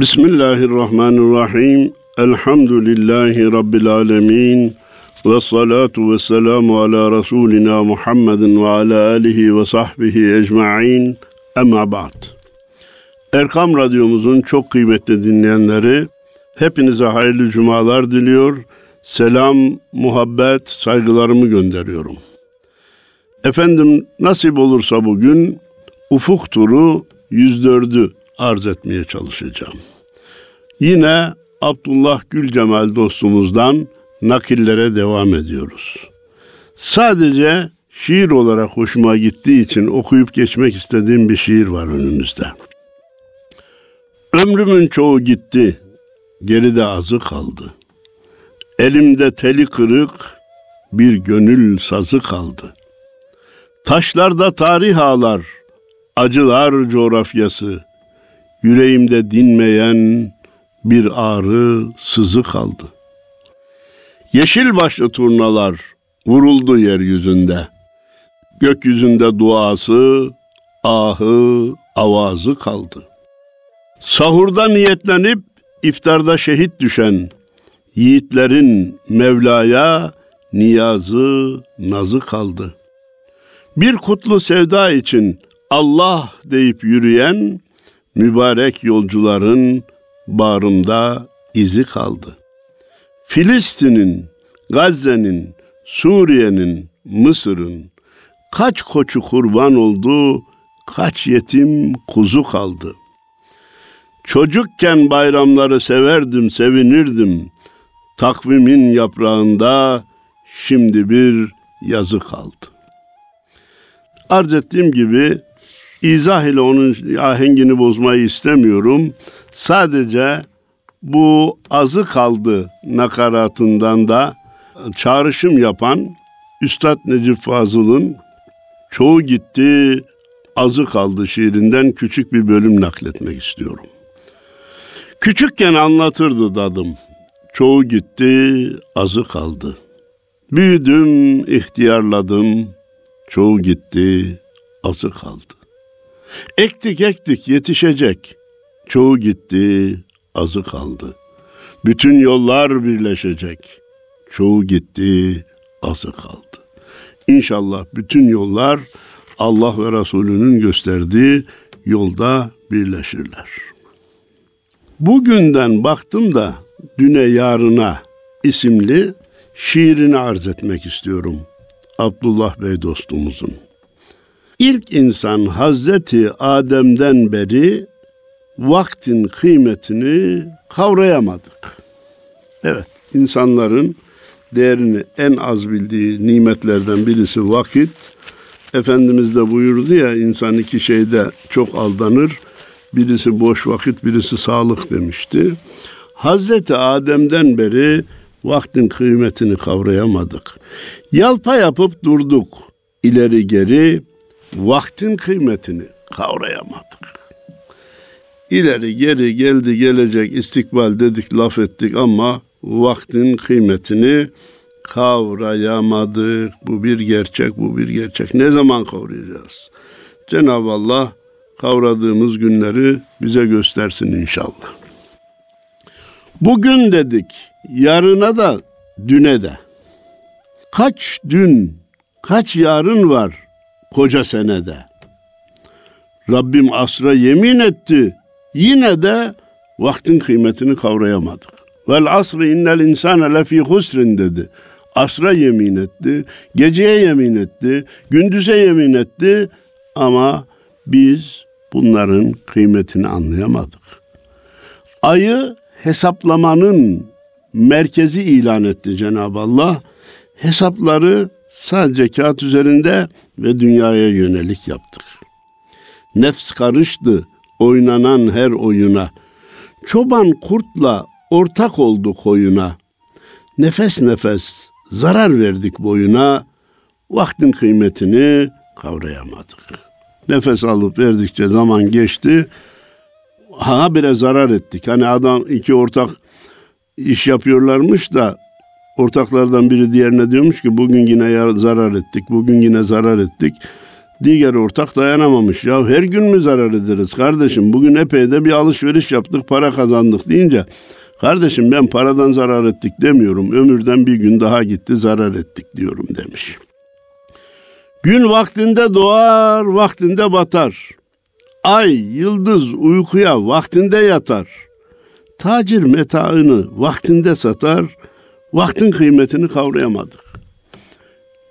Bismillahirrahmanirrahim. Elhamdülillahi Rabbil alemin. Ve salatu ve selamu ala Resulina Muhammedin ve ala alihi ve sahbihi ecma'in. Emma ba'd. Erkam Radyomuzun çok kıymetli dinleyenleri, hepinize hayırlı cumalar diliyor. Selam, muhabbet, saygılarımı gönderiyorum. Efendim nasip olursa bugün ufuk turu 104'ü arz etmeye çalışacağım. Yine Abdullah Gül Cemal dostumuzdan nakillere devam ediyoruz. Sadece şiir olarak hoşuma gittiği için okuyup geçmek istediğim bir şiir var önümüzde. Ömrümün çoğu gitti, geride azı kaldı. Elimde teli kırık, bir gönül sazı kaldı. Taşlarda tarih ağlar, acılar coğrafyası. Yüreğimde dinmeyen bir ağrı sızı kaldı. Yeşil başlı turnalar vuruldu yeryüzünde. Gökyüzünde duası, ahı, avazı kaldı. Sahurda niyetlenip iftarda şehit düşen yiğitlerin Mevla'ya niyazı, nazı kaldı. Bir kutlu sevda için Allah deyip yürüyen mübarek yolcuların bağrımda izi kaldı. Filistin'in, Gazze'nin, Suriye'nin, Mısır'ın kaç koçu kurban oldu, kaç yetim kuzu kaldı. Çocukken bayramları severdim, sevinirdim. Takvimin yaprağında şimdi bir yazı kaldı. Arz ettiğim gibi izah ile onun ahengini bozmayı istemiyorum. Sadece bu azı kaldı nakaratından da çağrışım yapan Üstad Necip Fazıl'ın çoğu gitti azı kaldı şiirinden küçük bir bölüm nakletmek istiyorum. Küçükken anlatırdı dadım. Çoğu gitti, azı kaldı. Büyüdüm, ihtiyarladım. Çoğu gitti, azı kaldı. Ektik ektik yetişecek. Çoğu gitti, azı kaldı. Bütün yollar birleşecek. Çoğu gitti, azı kaldı. İnşallah bütün yollar Allah ve Resulünün gösterdiği yolda birleşirler. Bugünden baktım da düne yarına isimli şiirini arz etmek istiyorum. Abdullah Bey dostumuzun. İlk insan Hazreti Adem'den beri vaktin kıymetini kavrayamadık. Evet, insanların değerini en az bildiği nimetlerden birisi vakit. Efendimiz de buyurdu ya insan iki şeyde çok aldanır. Birisi boş vakit, birisi sağlık demişti. Hazreti Adem'den beri vaktin kıymetini kavrayamadık. Yalpa yapıp durduk. İleri geri vaktin kıymetini kavrayamadık. İleri geri geldi gelecek istikbal dedik laf ettik ama vaktin kıymetini kavrayamadık. Bu bir gerçek, bu bir gerçek. Ne zaman kavrayacağız? Cenab-ı Allah kavradığımız günleri bize göstersin inşallah. Bugün dedik, yarına da düne de. Kaç dün, kaç yarın var koca senede. Rabbim asra yemin etti. Yine de vaktin kıymetini kavrayamadık. Vel asrı innel insane lefî husrin dedi. Asra yemin etti, geceye yemin etti, gündüze yemin etti ama biz bunların kıymetini anlayamadık. Ayı hesaplamanın merkezi ilan etti Cenab-ı Allah. Hesapları sadece kağıt üzerinde ve dünyaya yönelik yaptık. Nefs karıştı oynanan her oyuna. Çoban kurtla ortak oldu koyuna. Nefes nefes zarar verdik boyuna. Vaktin kıymetini kavrayamadık. Nefes alıp verdikçe zaman geçti. Ha bire zarar ettik. Hani adam iki ortak iş yapıyorlarmış da ortaklardan biri diğerine diyormuş ki bugün yine zarar ettik, bugün yine zarar ettik. Diğer ortak dayanamamış. Ya her gün mü zarar ederiz kardeşim? Bugün epey de bir alışveriş yaptık, para kazandık deyince kardeşim ben paradan zarar ettik demiyorum. Ömürden bir gün daha gitti zarar ettik diyorum demiş. Gün vaktinde doğar, vaktinde batar. Ay, yıldız uykuya vaktinde yatar. Tacir metaını vaktinde satar. Vaktin kıymetini kavrayamadık.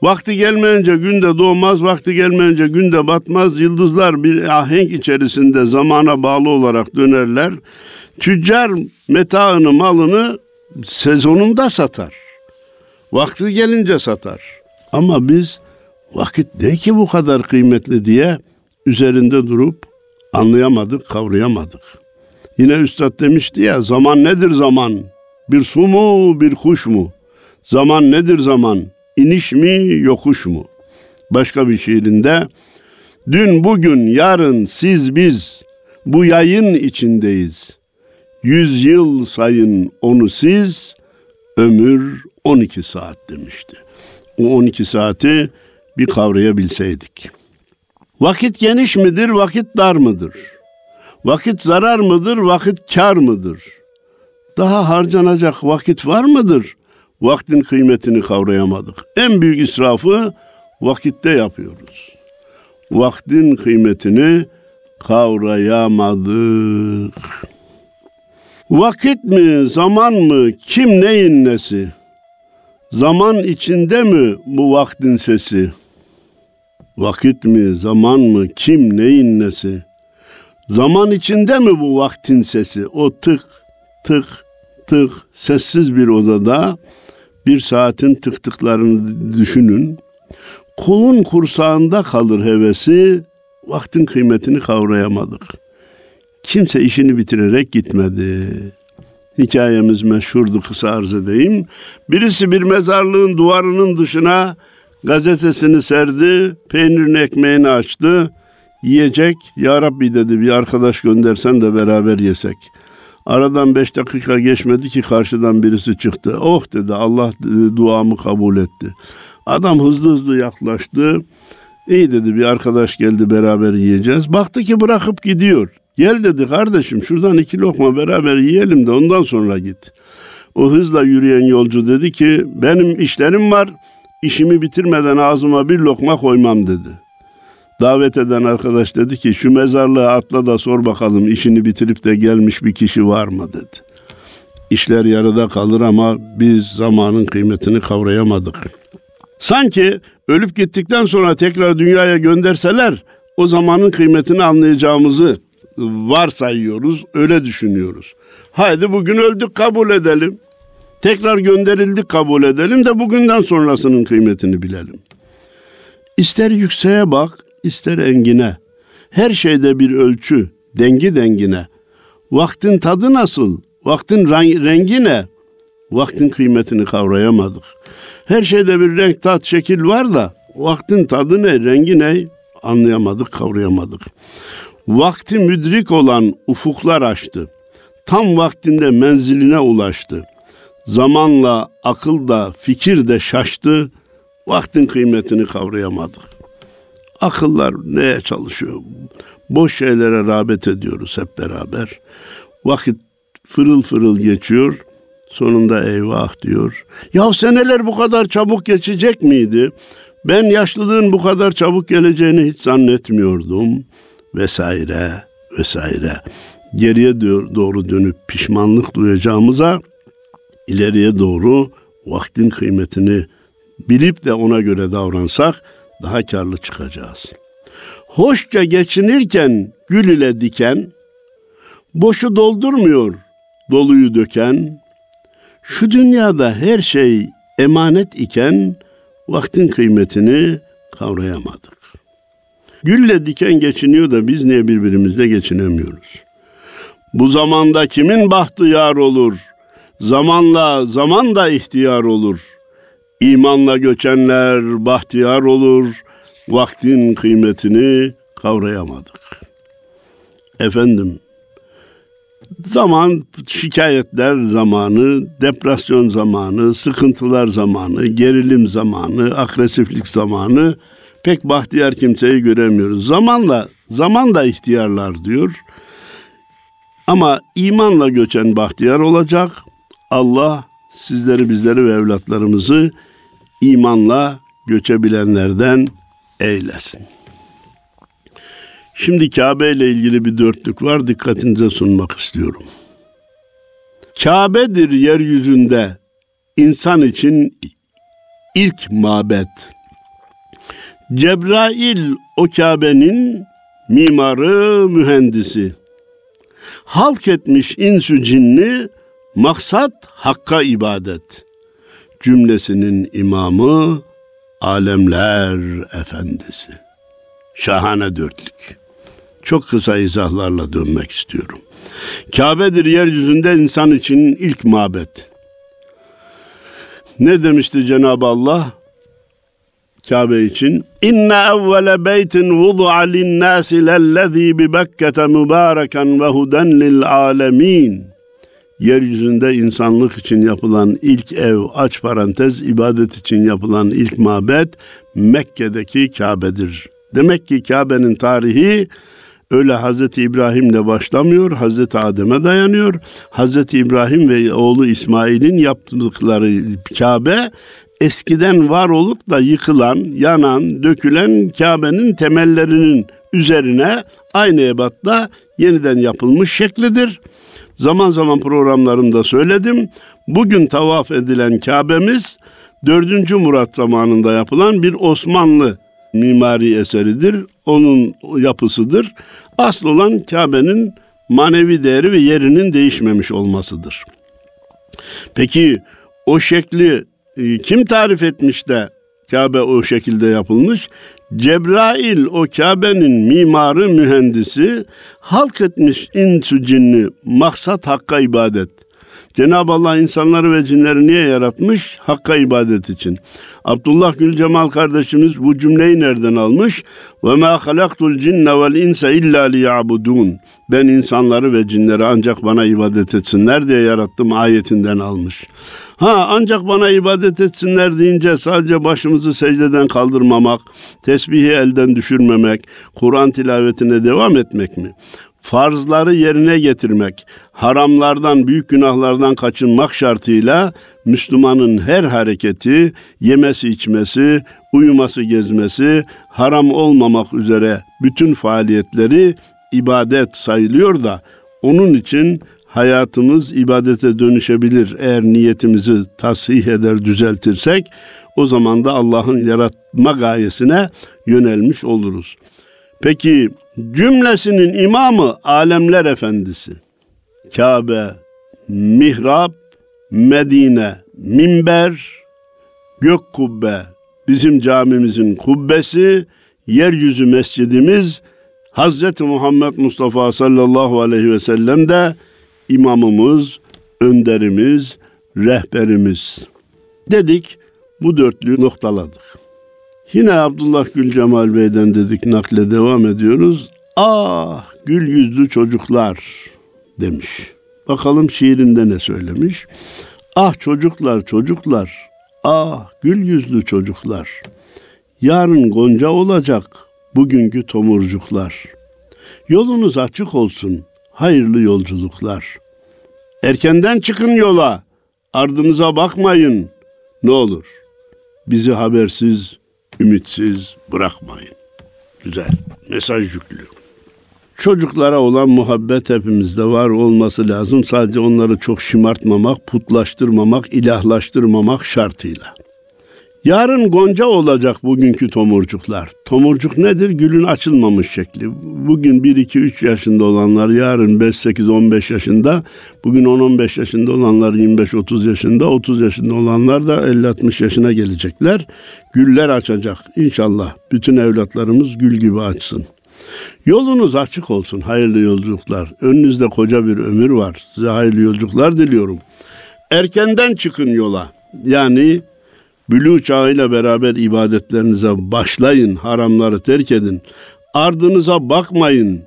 Vakti gelmeyince günde doğmaz, vakti gelmeyince günde batmaz. Yıldızlar bir ahenk içerisinde zamana bağlı olarak dönerler. Tüccar metaını, malını sezonunda satar. Vakti gelince satar. Ama biz vakit ne ki bu kadar kıymetli diye üzerinde durup anlayamadık, kavrayamadık. Yine üstad demişti ya zaman nedir zaman? Bir su mu, bir kuş mu? Zaman nedir zaman? İniş mi, yokuş mu? Başka bir şiirinde dün, bugün, yarın siz biz bu yayın içindeyiz. Yüz yıl sayın onu siz, ömür 12 saat demişti. O 12 saati bir kavrayabilseydik. Vakit geniş midir, vakit dar mıdır? Vakit zarar mıdır, vakit kar mıdır? Daha harcanacak vakit var mıdır? Vaktin kıymetini kavrayamadık. En büyük israfı vakitte yapıyoruz. Vaktin kıymetini kavrayamadık. Vakit mi, zaman mı, kim neyin nesi? Zaman içinde mi bu vaktin sesi? Vakit mi, zaman mı, kim neyin nesi? Zaman içinde mi bu vaktin sesi? O tık, tık, tık sessiz bir odada bir saatin tık tıklarını düşünün. Kulun kursağında kalır hevesi, vaktin kıymetini kavrayamadık. Kimse işini bitirerek gitmedi. Hikayemiz meşhurdu kısa arz edeyim. Birisi bir mezarlığın duvarının dışına gazetesini serdi, peynirini ekmeğini açtı. Yiyecek, ya Rabbi dedi bir arkadaş göndersen de beraber yesek. Aradan beş dakika geçmedi ki karşıdan birisi çıktı. Oh dedi Allah duamı kabul etti. Adam hızlı hızlı yaklaştı. İyi dedi bir arkadaş geldi beraber yiyeceğiz. Baktı ki bırakıp gidiyor. Gel dedi kardeşim şuradan iki lokma beraber yiyelim de ondan sonra git. O hızla yürüyen yolcu dedi ki benim işlerim var işimi bitirmeden ağzıma bir lokma koymam dedi. Davet eden arkadaş dedi ki şu mezarlığa atla da sor bakalım işini bitirip de gelmiş bir kişi var mı dedi. İşler yarıda kalır ama biz zamanın kıymetini kavrayamadık. Sanki ölüp gittikten sonra tekrar dünyaya gönderseler o zamanın kıymetini anlayacağımızı varsayıyoruz, öyle düşünüyoruz. Haydi bugün öldük kabul edelim. Tekrar gönderildik kabul edelim de bugünden sonrasının kıymetini bilelim. İster yükseğe bak, ister engine. Her şeyde bir ölçü, dengi dengine. Vaktin tadı nasıl? Vaktin rengi ne? Vaktin kıymetini kavrayamadık. Her şeyde bir renk, tat, şekil var da vaktin tadı ne, rengi ne? Anlayamadık, kavrayamadık. Vakti müdrik olan ufuklar açtı. Tam vaktinde menziline ulaştı. Zamanla akıl da fikir de şaştı. Vaktin kıymetini kavrayamadık. Akıllar neye çalışıyor? Boş şeylere rağbet ediyoruz hep beraber. Vakit fırıl fırıl geçiyor. Sonunda eyvah diyor. Ya seneler bu kadar çabuk geçecek miydi? Ben yaşlılığın bu kadar çabuk geleceğini hiç zannetmiyordum vesaire vesaire. Geriye doğru dönüp pişmanlık duyacağımıza ileriye doğru vaktin kıymetini bilip de ona göre davransak daha karlı çıkacağız. Hoşça geçinirken gül ile diken, boşu doldurmuyor doluyu döken, şu dünyada her şey emanet iken vaktin kıymetini kavrayamadık. Gülle diken geçiniyor da biz niye birbirimizle geçinemiyoruz? Bu zamanda kimin bahtı yar olur? Zamanla zaman da ihtiyar olur. İmanla göçenler bahtiyar olur. Vaktin kıymetini kavrayamadık. Efendim, zaman şikayetler zamanı, depresyon zamanı, sıkıntılar zamanı, gerilim zamanı, agresiflik zamanı pek bahtiyar kimseyi göremiyoruz. Zamanla, zaman da ihtiyarlar diyor. Ama imanla göçen bahtiyar olacak. Allah sizleri, bizleri ve evlatlarımızı imanla göçebilenlerden eylesin. Şimdi Kabe ile ilgili bir dörtlük var. Dikkatinize sunmak istiyorum. Kabe'dir yeryüzünde insan için ilk mabet. Cebrail o Kabe'nin mimarı, mühendisi. Halk etmiş insü cinni, maksat hakka ibadet. Cümlesinin imamı, alemler efendisi. Şahane dörtlük. Çok kısa izahlarla dönmek istiyorum. Kabe'dir yeryüzünde insan için ilk mabet. Ne demişti Cenab-ı Allah? Kabe için İnne evvele beytin vudu'a linnâsi lellezî bi Bekkete mübâreken ve huden lil âlemîn. Yeryüzünde insanlık için yapılan ilk ev, aç parantez, ibadet için yapılan ilk mabet Mekke'deki Kabe'dir. Demek ki Kabe'nin tarihi öyle Hazreti İbrahim'le başlamıyor, Hazreti Adem'e dayanıyor. Hazreti İbrahim ve oğlu İsmail'in yaptıkları Kabe eskiden var olup da yıkılan, yanan, dökülen Kabe'nin temellerinin üzerine aynı ebatta yeniden yapılmış şeklidir. Zaman zaman programlarımda söyledim. Bugün tavaf edilen Kabe'miz 4. Murat zamanında yapılan bir Osmanlı mimari eseridir. Onun yapısıdır. Asıl olan Kabe'nin manevi değeri ve yerinin değişmemiş olmasıdır. Peki o şekli e, kim tarif etmiş de Kabe o şekilde yapılmış? Cebrail o Kabe'nin mimarı mühendisi halk etmiş insü cinni maksat hakka ibadet. Cenab-ı Allah insanları ve cinleri niye yaratmış? Hakka ibadet için. Abdullah Gül Cemal kardeşimiz bu cümleyi nereden almış? Ve ma halaktul cinne vel insa illa liyabudun. Ben insanları ve cinleri ancak bana ibadet etsinler diye yarattım ayetinden almış. Ha ancak bana ibadet etsinler deyince sadece başımızı secdeden kaldırmamak, tesbihi elden düşürmemek, Kur'an tilavetine devam etmek mi? Farzları yerine getirmek, haramlardan, büyük günahlardan kaçınmak şartıyla Müslümanın her hareketi, yemesi, içmesi, uyuması, gezmesi, haram olmamak üzere bütün faaliyetleri ibadet sayılıyor da onun için hayatımız ibadete dönüşebilir. Eğer niyetimizi tasih eder, düzeltirsek o zaman da Allah'ın yaratma gayesine yönelmiş oluruz. Peki cümlesinin imamı alemler efendisi. Kabe, mihrap, Medine, minber, gök kubbe, bizim camimizin kubbesi, yeryüzü mescidimiz, Hazreti Muhammed Mustafa sallallahu aleyhi ve sellem de imamımız, önderimiz, rehberimiz. Dedik, bu dörtlüyü noktaladık. Yine Abdullah Gül Cemal Bey'den dedik nakle devam ediyoruz. Ah gül yüzlü çocuklar demiş. Bakalım şiirinde ne söylemiş. Ah çocuklar çocuklar, ah gül yüzlü çocuklar. Yarın gonca olacak bugünkü tomurcuklar. Yolunuz açık olsun, hayırlı yolculuklar. Erkenden çıkın yola, ardınıza bakmayın. Ne olur, bizi habersiz, ümitsiz bırakmayın. Güzel, mesaj yüklü. Çocuklara olan muhabbet hepimizde var olması lazım. Sadece onları çok şımartmamak, putlaştırmamak, ilahlaştırmamak şartıyla. Yarın gonca olacak bugünkü tomurcuklar. Tomurcuk nedir? Gülün açılmamış şekli. Bugün 1, 2, 3 yaşında olanlar yarın 5, 8, 15 yaşında. Bugün 10, 15 yaşında olanlar 25, 30 yaşında. 30 yaşında olanlar da 50, 60 yaşına gelecekler. Güller açacak İnşallah Bütün evlatlarımız gül gibi açsın. Yolunuz açık olsun. Hayırlı yolculuklar. Önünüzde koca bir ömür var. Size hayırlı yolculuklar diliyorum. Erkenden çıkın yola. Yani Bülü çağıyla beraber ibadetlerinize başlayın, haramları terk edin. Ardınıza bakmayın.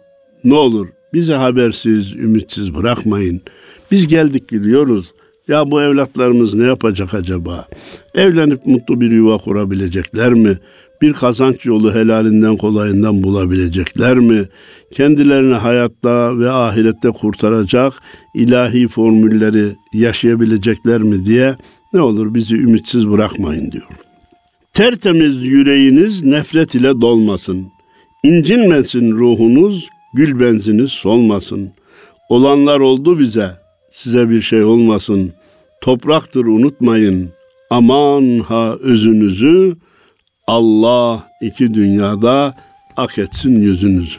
Ne olur bizi habersiz, ümitsiz bırakmayın. Biz geldik gidiyoruz. Ya bu evlatlarımız ne yapacak acaba? Evlenip mutlu bir yuva kurabilecekler mi? bir kazanç yolu helalinden kolayından bulabilecekler mi? Kendilerini hayatta ve ahirette kurtaracak ilahi formülleri yaşayabilecekler mi diye ne olur bizi ümitsiz bırakmayın diyor. Tertemiz yüreğiniz nefret ile dolmasın. İncinmesin ruhunuz, gül benziniz solmasın. Olanlar oldu bize, size bir şey olmasın. Topraktır unutmayın. Aman ha özünüzü, Allah iki dünyada ak etsin yüzünüzü.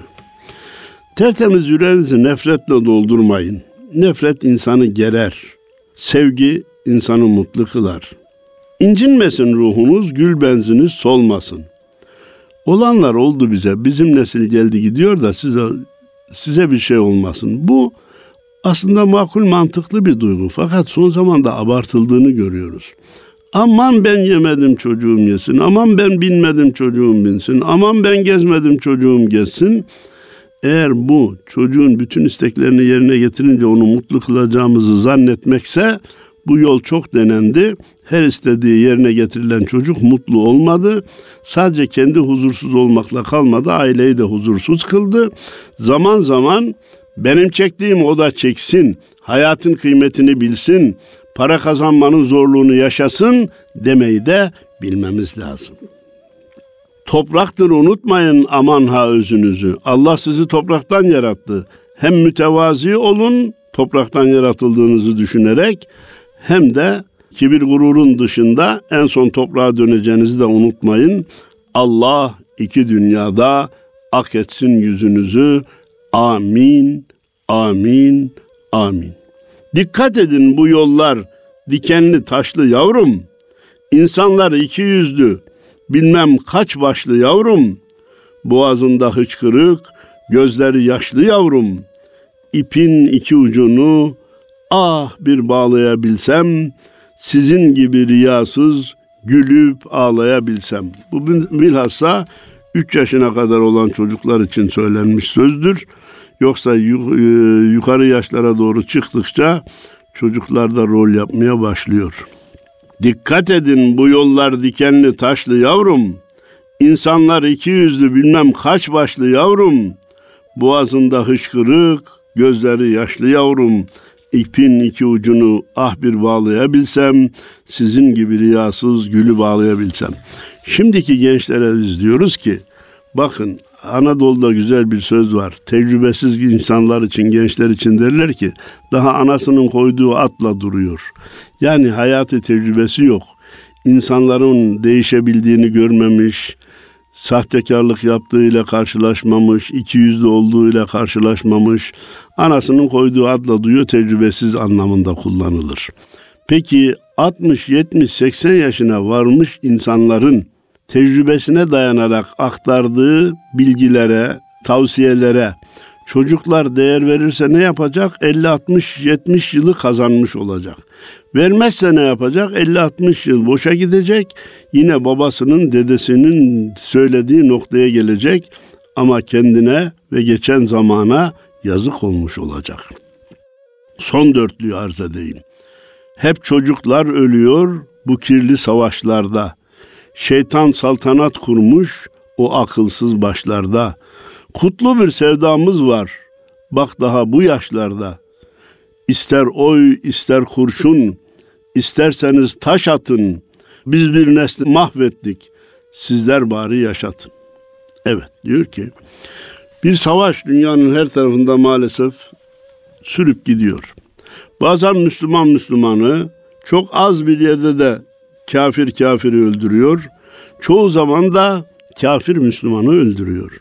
Tertemiz yüreğinizi nefretle doldurmayın. Nefret insanı gerer. Sevgi insanı mutlu kılar. İncinmesin ruhunuz, gül benziniz solmasın. Olanlar oldu bize. Bizim nesil geldi gidiyor da size size bir şey olmasın. Bu aslında makul mantıklı bir duygu. Fakat son zamanda abartıldığını görüyoruz. Aman ben yemedim çocuğum yesin. Aman ben binmedim çocuğum binsin. Aman ben gezmedim çocuğum gezsin. Eğer bu çocuğun bütün isteklerini yerine getirince onu mutlu kılacağımızı zannetmekse bu yol çok denendi. Her istediği yerine getirilen çocuk mutlu olmadı. Sadece kendi huzursuz olmakla kalmadı. Aileyi de huzursuz kıldı. Zaman zaman benim çektiğim o da çeksin. Hayatın kıymetini bilsin. Para kazanmanın zorluğunu yaşasın demeyi de bilmemiz lazım. Topraktır unutmayın aman ha özünüzü. Allah sizi topraktan yarattı. Hem mütevazi olun topraktan yaratıldığınızı düşünerek hem de kibir gururun dışında en son toprağa döneceğinizi de unutmayın. Allah iki dünyada ak etsin yüzünüzü. Amin, amin, amin. Dikkat edin bu yollar dikenli taşlı yavrum. İnsanlar iki yüzlü, bilmem kaç başlı yavrum. Boğazında hıçkırık, gözleri yaşlı yavrum. İpin iki ucunu ah bir bağlayabilsem, sizin gibi riyasız gülüp ağlayabilsem. Bu bilhassa 3 yaşına kadar olan çocuklar için söylenmiş sözdür. Yoksa e, yukarı yaşlara doğru çıktıkça çocuklar da rol yapmaya başlıyor. Dikkat edin bu yollar dikenli taşlı yavrum. İnsanlar iki yüzlü bilmem kaç başlı yavrum. Boğazında hışkırık, gözleri yaşlı yavrum. İpin iki ucunu ah bir bağlayabilsem, sizin gibi riyasız gülü bağlayabilsem. Şimdiki gençlere biz diyoruz ki, bakın Anadolu'da güzel bir söz var. Tecrübesiz insanlar için, gençler için derler ki daha anasının koyduğu atla duruyor. Yani hayatı tecrübesi yok. İnsanların değişebildiğini görmemiş, sahtekarlık yaptığıyla karşılaşmamış, iki yüzlü olduğuyla karşılaşmamış, anasının koyduğu adla duyuyor tecrübesiz anlamında kullanılır. Peki 60, 70, 80 yaşına varmış insanların tecrübesine dayanarak aktardığı bilgilere, tavsiyelere çocuklar değer verirse ne yapacak? 50 60 70 yılı kazanmış olacak. Vermezse ne yapacak? 50 60 yıl boşa gidecek. Yine babasının, dedesinin söylediği noktaya gelecek ama kendine ve geçen zamana yazık olmuş olacak. Son dörtlüyü arz edeyim. Hep çocuklar ölüyor bu kirli savaşlarda. Şeytan saltanat kurmuş o akılsız başlarda. Kutlu bir sevdamız var. Bak daha bu yaşlarda. İster oy, ister kurşun, isterseniz taş atın. Biz bir nesli mahvettik. Sizler bari yaşatın. Evet diyor ki bir savaş dünyanın her tarafında maalesef sürüp gidiyor. Bazen Müslüman Müslümanı çok az bir yerde de kafir kafiri öldürüyor. Çoğu zaman da kafir Müslümanı öldürüyor.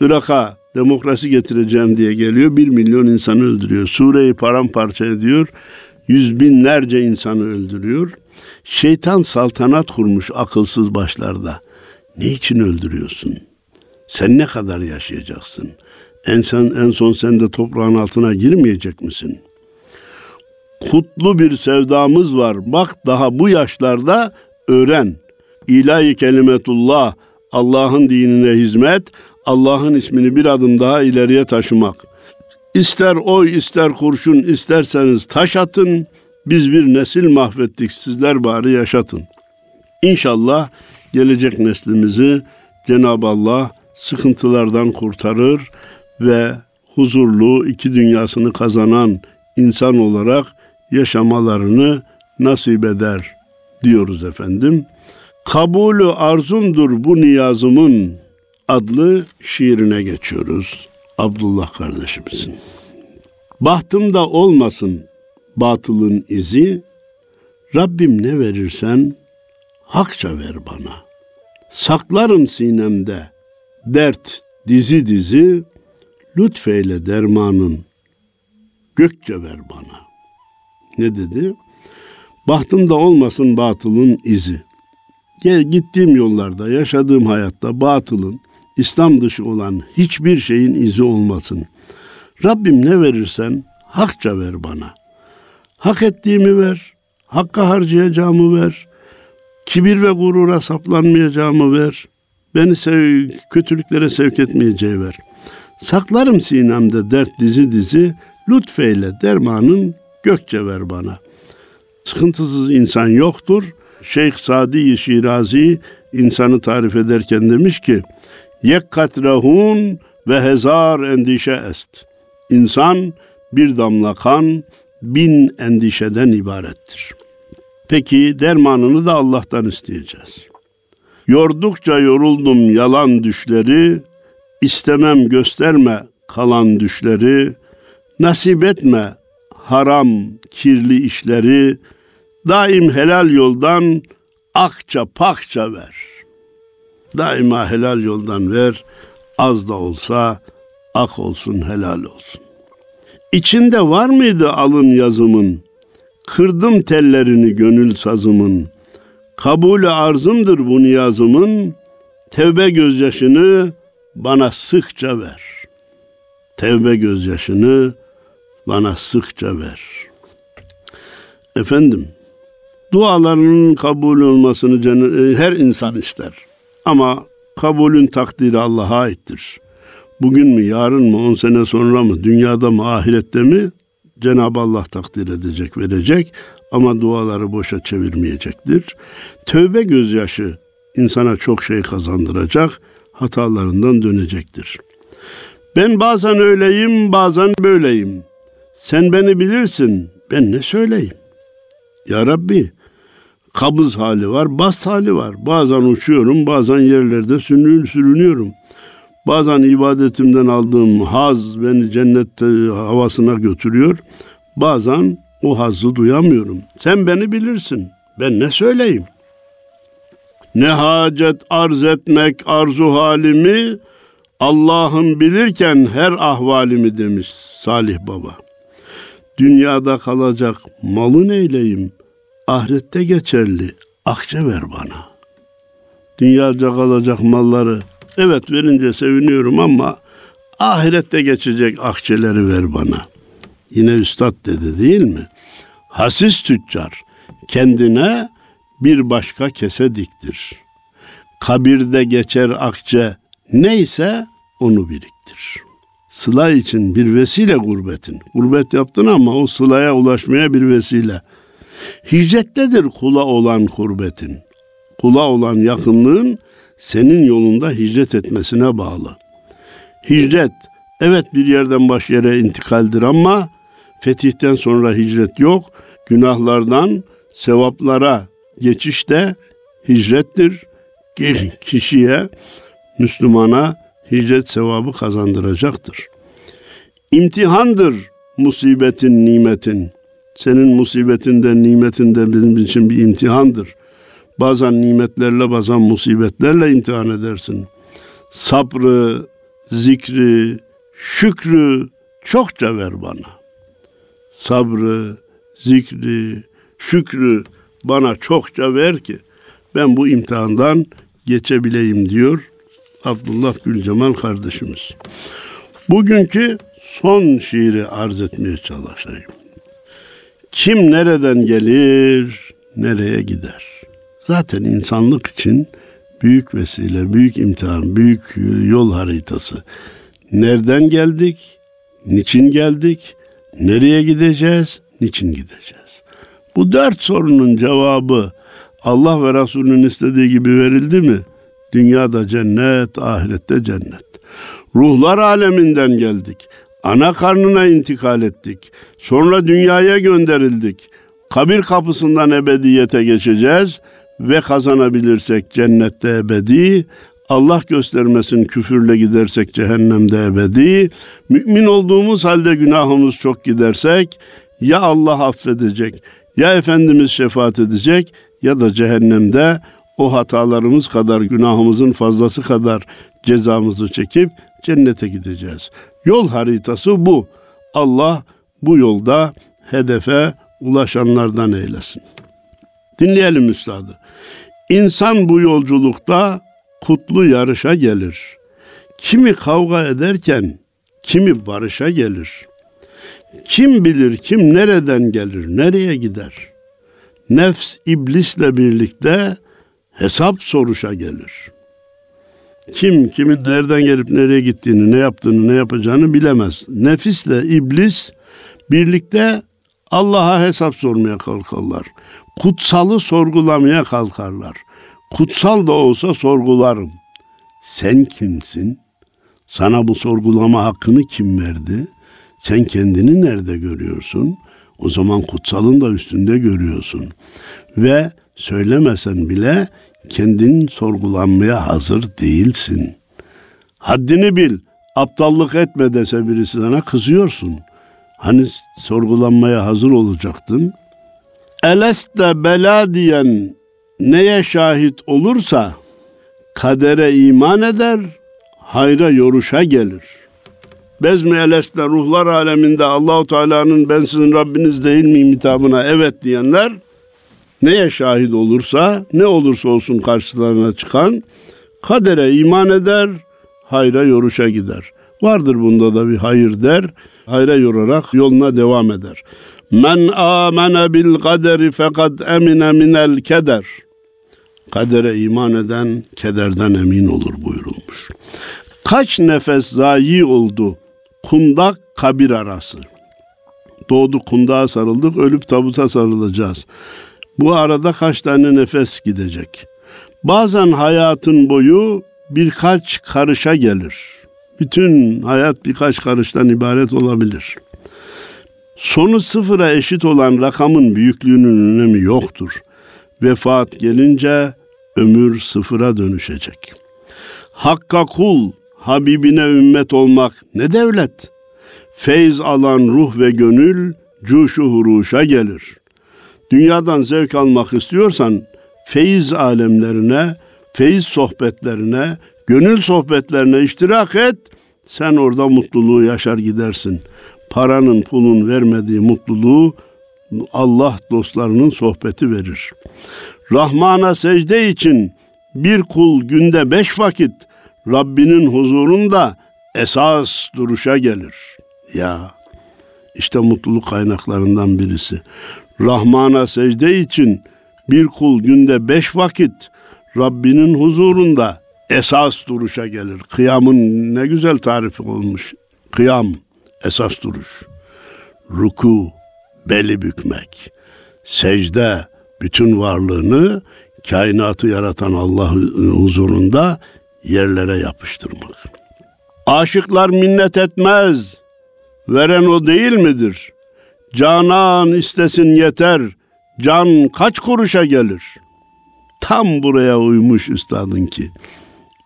Irak'a demokrasi getireceğim diye geliyor. Bir milyon insanı öldürüyor. Sure'yi paramparça ediyor. Yüz binlerce insanı öldürüyor. Şeytan saltanat kurmuş akılsız başlarda. Ne için öldürüyorsun? Sen ne kadar yaşayacaksın? En son, en son sen de toprağın altına girmeyecek misin? Kutlu bir sevdamız var. Bak daha bu yaşlarda öğren. İlahi kelimetullah, Allah'ın dinine hizmet, Allah'ın ismini bir adım daha ileriye taşımak. İster oy, ister kurşun, isterseniz taş atın. Biz bir nesil mahvettik, sizler bari yaşatın. İnşallah gelecek neslimizi Cenab-ı Allah sıkıntılardan kurtarır ve huzurlu iki dünyasını kazanan insan olarak yaşamalarını nasip eder diyoruz efendim. Kabulü arzumdur bu niyazımın adlı şiirine geçiyoruz. Abdullah kardeşimizin. Bahtımda olmasın batılın izi, Rabbim ne verirsen hakça ver bana. Saklarım sinemde dert dizi dizi, lütfeyle dermanın gökçe ver bana. Ne dedi? Bahtımda olmasın batılın izi. Gel gittiğim yollarda, yaşadığım hayatta batılın, İslam dışı olan hiçbir şeyin izi olmasın. Rabbim ne verirsen hakça ver bana. Hak ettiğimi ver, hakka harcayacağımı ver, kibir ve gurura saplanmayacağımı ver, beni sev, kötülüklere sevk etmeyeceği ver. Saklarım sinemde dert dizi dizi, lütfeyle dermanın gökçe ver bana. Sıkıntısız insan yoktur. Şeyh Sadi Şirazi insanı tarif ederken demiş ki, Yek katrehun ve hezar endişe est. İnsan bir damla kan, bin endişeden ibarettir. Peki dermanını da Allah'tan isteyeceğiz. Yordukça yoruldum yalan düşleri, istemem gösterme kalan düşleri, nasip etme haram kirli işleri, daim helal yoldan akça pakça ver. Daima helal yoldan ver, az da olsa ak olsun helal olsun. İçinde var mıydı alın yazımın? Kırdım tellerini gönül sazımın. Kabulü arzımdır bu niyazımın. Tevbe gözyaşını bana sıkça ver. Tevbe gözyaşını bana sıkça ver. Efendim, dualarının kabul olmasını e, her insan ister. Ama kabulün takdiri Allah'a aittir. Bugün mü, yarın mı, on sene sonra mı, dünyada mı, ahirette mi? Cenab-ı Allah takdir edecek, verecek ama duaları boşa çevirmeyecektir. Tövbe gözyaşı insana çok şey kazandıracak, hatalarından dönecektir. Ben bazen öyleyim, bazen böyleyim. Sen beni bilirsin, ben ne söyleyeyim? Ya Rabbi, kabız hali var, bas hali var. Bazen uçuyorum, bazen yerlerde sürünüyorum. Bazen ibadetimden aldığım haz beni cennette havasına götürüyor. Bazen o hazzı duyamıyorum. Sen beni bilirsin. Ben ne söyleyeyim? Ne hacet arz etmek arzu halimi Allah'ım bilirken her ahvalimi demiş Salih Baba. Dünyada kalacak malı neyleyim? Ahirette geçerli akçe ver bana. Dünyada kalacak malları evet verince seviniyorum ama ahirette geçecek akçeleri ver bana. Yine üstad dedi değil mi? Hasis tüccar kendine bir başka kese diktir. Kabirde geçer akçe neyse onu biriktir. Sıla için bir vesile gurbetin. Gurbet yaptın ama o sılaya ulaşmaya bir vesile. Hicrettedir kula olan kurbetin. Kula olan yakınlığın senin yolunda hicret etmesine bağlı. Hicret evet bir yerden baş yere intikaldir ama fetihten sonra hicret yok. Günahlardan sevaplara geçiş de hicrettir. Kişiye, Müslümana hicret sevabı kazandıracaktır. İmtihandır musibetin, nimetin. Senin musibetinde, nimetinde bizim için bir imtihandır. Bazen nimetlerle, bazen musibetlerle imtihan edersin. Sabrı, zikri, şükrü çokça ver bana. Sabrı, zikri, şükrü bana çokça ver ki ben bu imtihandan geçebileyim diyor Abdullah Gülcemal kardeşimiz. Bugünkü son şiiri arz etmeye çalışayım. Kim nereden gelir, nereye gider? Zaten insanlık için büyük vesile, büyük imtihan, büyük yol haritası. Nereden geldik? Niçin geldik? Nereye gideceğiz? Niçin gideceğiz? Bu dört sorunun cevabı Allah ve Resulünün istediği gibi verildi mi? Dünyada cennet, ahirette cennet. Ruhlar aleminden geldik. Ana karnına intikal ettik. Sonra dünyaya gönderildik. Kabir kapısından ebediyete geçeceğiz ve kazanabilirsek cennette ebedi, Allah göstermesin küfürle gidersek cehennemde ebedi, mümin olduğumuz halde günahımız çok gidersek ya Allah affedecek ya Efendimiz şefaat edecek ya da cehennemde o hatalarımız kadar günahımızın fazlası kadar cezamızı çekip cennete gideceğiz. Yol haritası bu. Allah bu yolda hedefe ulaşanlardan eylesin. Dinleyelim üstadı. İnsan bu yolculukta kutlu yarışa gelir. Kimi kavga ederken kimi barışa gelir. Kim bilir kim nereden gelir, nereye gider? Nefs iblisle birlikte hesap soruşa gelir. Kim kimin nereden gelip nereye gittiğini, ne yaptığını, ne yapacağını bilemez. Nefisle iblis birlikte Allah'a hesap sormaya kalkarlar. Kutsalı sorgulamaya kalkarlar. Kutsal da olsa sorgularım. Sen kimsin? Sana bu sorgulama hakkını kim verdi? Sen kendini nerede görüyorsun? O zaman kutsalın da üstünde görüyorsun. Ve söylemesen bile kendin sorgulanmaya hazır değilsin. Haddini bil, aptallık etme dese birisi sana kızıyorsun. Hani sorgulanmaya hazır olacaktın? Eleste bela diyen neye şahit olursa kadere iman eder, hayra yoruşa gelir. Bezmi Eles'te ruhlar aleminde Allahu Teala'nın ben sizin Rabbiniz değil miyim hitabına evet diyenler neye şahit olursa ne olursa olsun karşılarına çıkan kadere iman eder, hayra yoruşa gider. Vardır bunda da bir hayır der, hayra yorarak yoluna devam eder. Men amene bil kaderi fekad emine minel keder. Kadere iman eden kederden emin olur buyurulmuş. Kaç nefes zayi oldu kundak kabir arası. Doğduk kundağa sarıldık, ölüp tabuta sarılacağız. Bu arada kaç tane nefes gidecek? Bazen hayatın boyu birkaç karışa gelir. Bütün hayat birkaç karıştan ibaret olabilir. Sonu sıfıra eşit olan rakamın büyüklüğünün önemi yoktur. Vefat gelince ömür sıfıra dönüşecek. Hakka kul, Habibine ümmet olmak ne devlet? Feyz alan ruh ve gönül cuşu huruşa gelir. Dünyadan zevk almak istiyorsan feyiz alemlerine, feyiz sohbetlerine, gönül sohbetlerine iştirak et. Sen orada mutluluğu yaşar gidersin. Paranın, pulun vermediği mutluluğu Allah dostlarının sohbeti verir. Rahmana secde için bir kul günde beş vakit Rabbinin huzurunda esas duruşa gelir. Ya işte mutluluk kaynaklarından birisi. Rahman'a secde için bir kul günde beş vakit Rabbinin huzurunda esas duruşa gelir. Kıyamın ne güzel tarifi olmuş. Kıyam, esas duruş. Ruku, beli bükmek. Secde, bütün varlığını kainatı yaratan Allah huzurunda yerlere yapıştırmak. Aşıklar minnet etmez. Veren o değil midir? Canan istesin yeter. Can kaç kuruşa gelir? Tam buraya uymuş üstadın ki.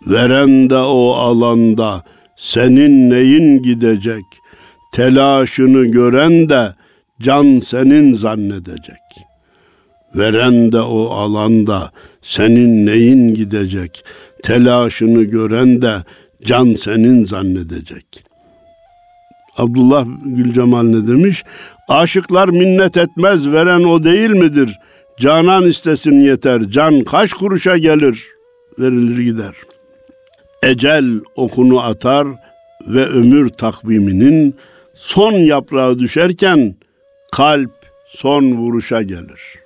Veren de o alanda senin neyin gidecek? Telaşını gören de can senin zannedecek. Veren de o alanda senin neyin gidecek? telaşını gören de can senin zannedecek. Abdullah Gülcemal ne demiş? Aşıklar minnet etmez veren o değil midir? Canan istesin yeter. Can kaç kuruşa gelir? Verilir gider. Ecel okunu atar ve ömür takviminin son yaprağı düşerken kalp son vuruşa gelir.''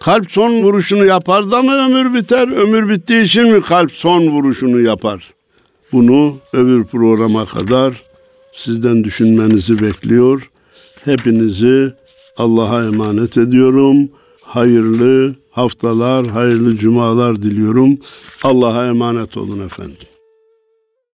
Kalp son vuruşunu yapar da mı ömür biter? Ömür bittiği için mi kalp son vuruşunu yapar? Bunu öbür programa kadar sizden düşünmenizi bekliyor. Hepinizi Allah'a emanet ediyorum. Hayırlı, haftalar, hayırlı cumalar diliyorum. Allah'a emanet olun efendim.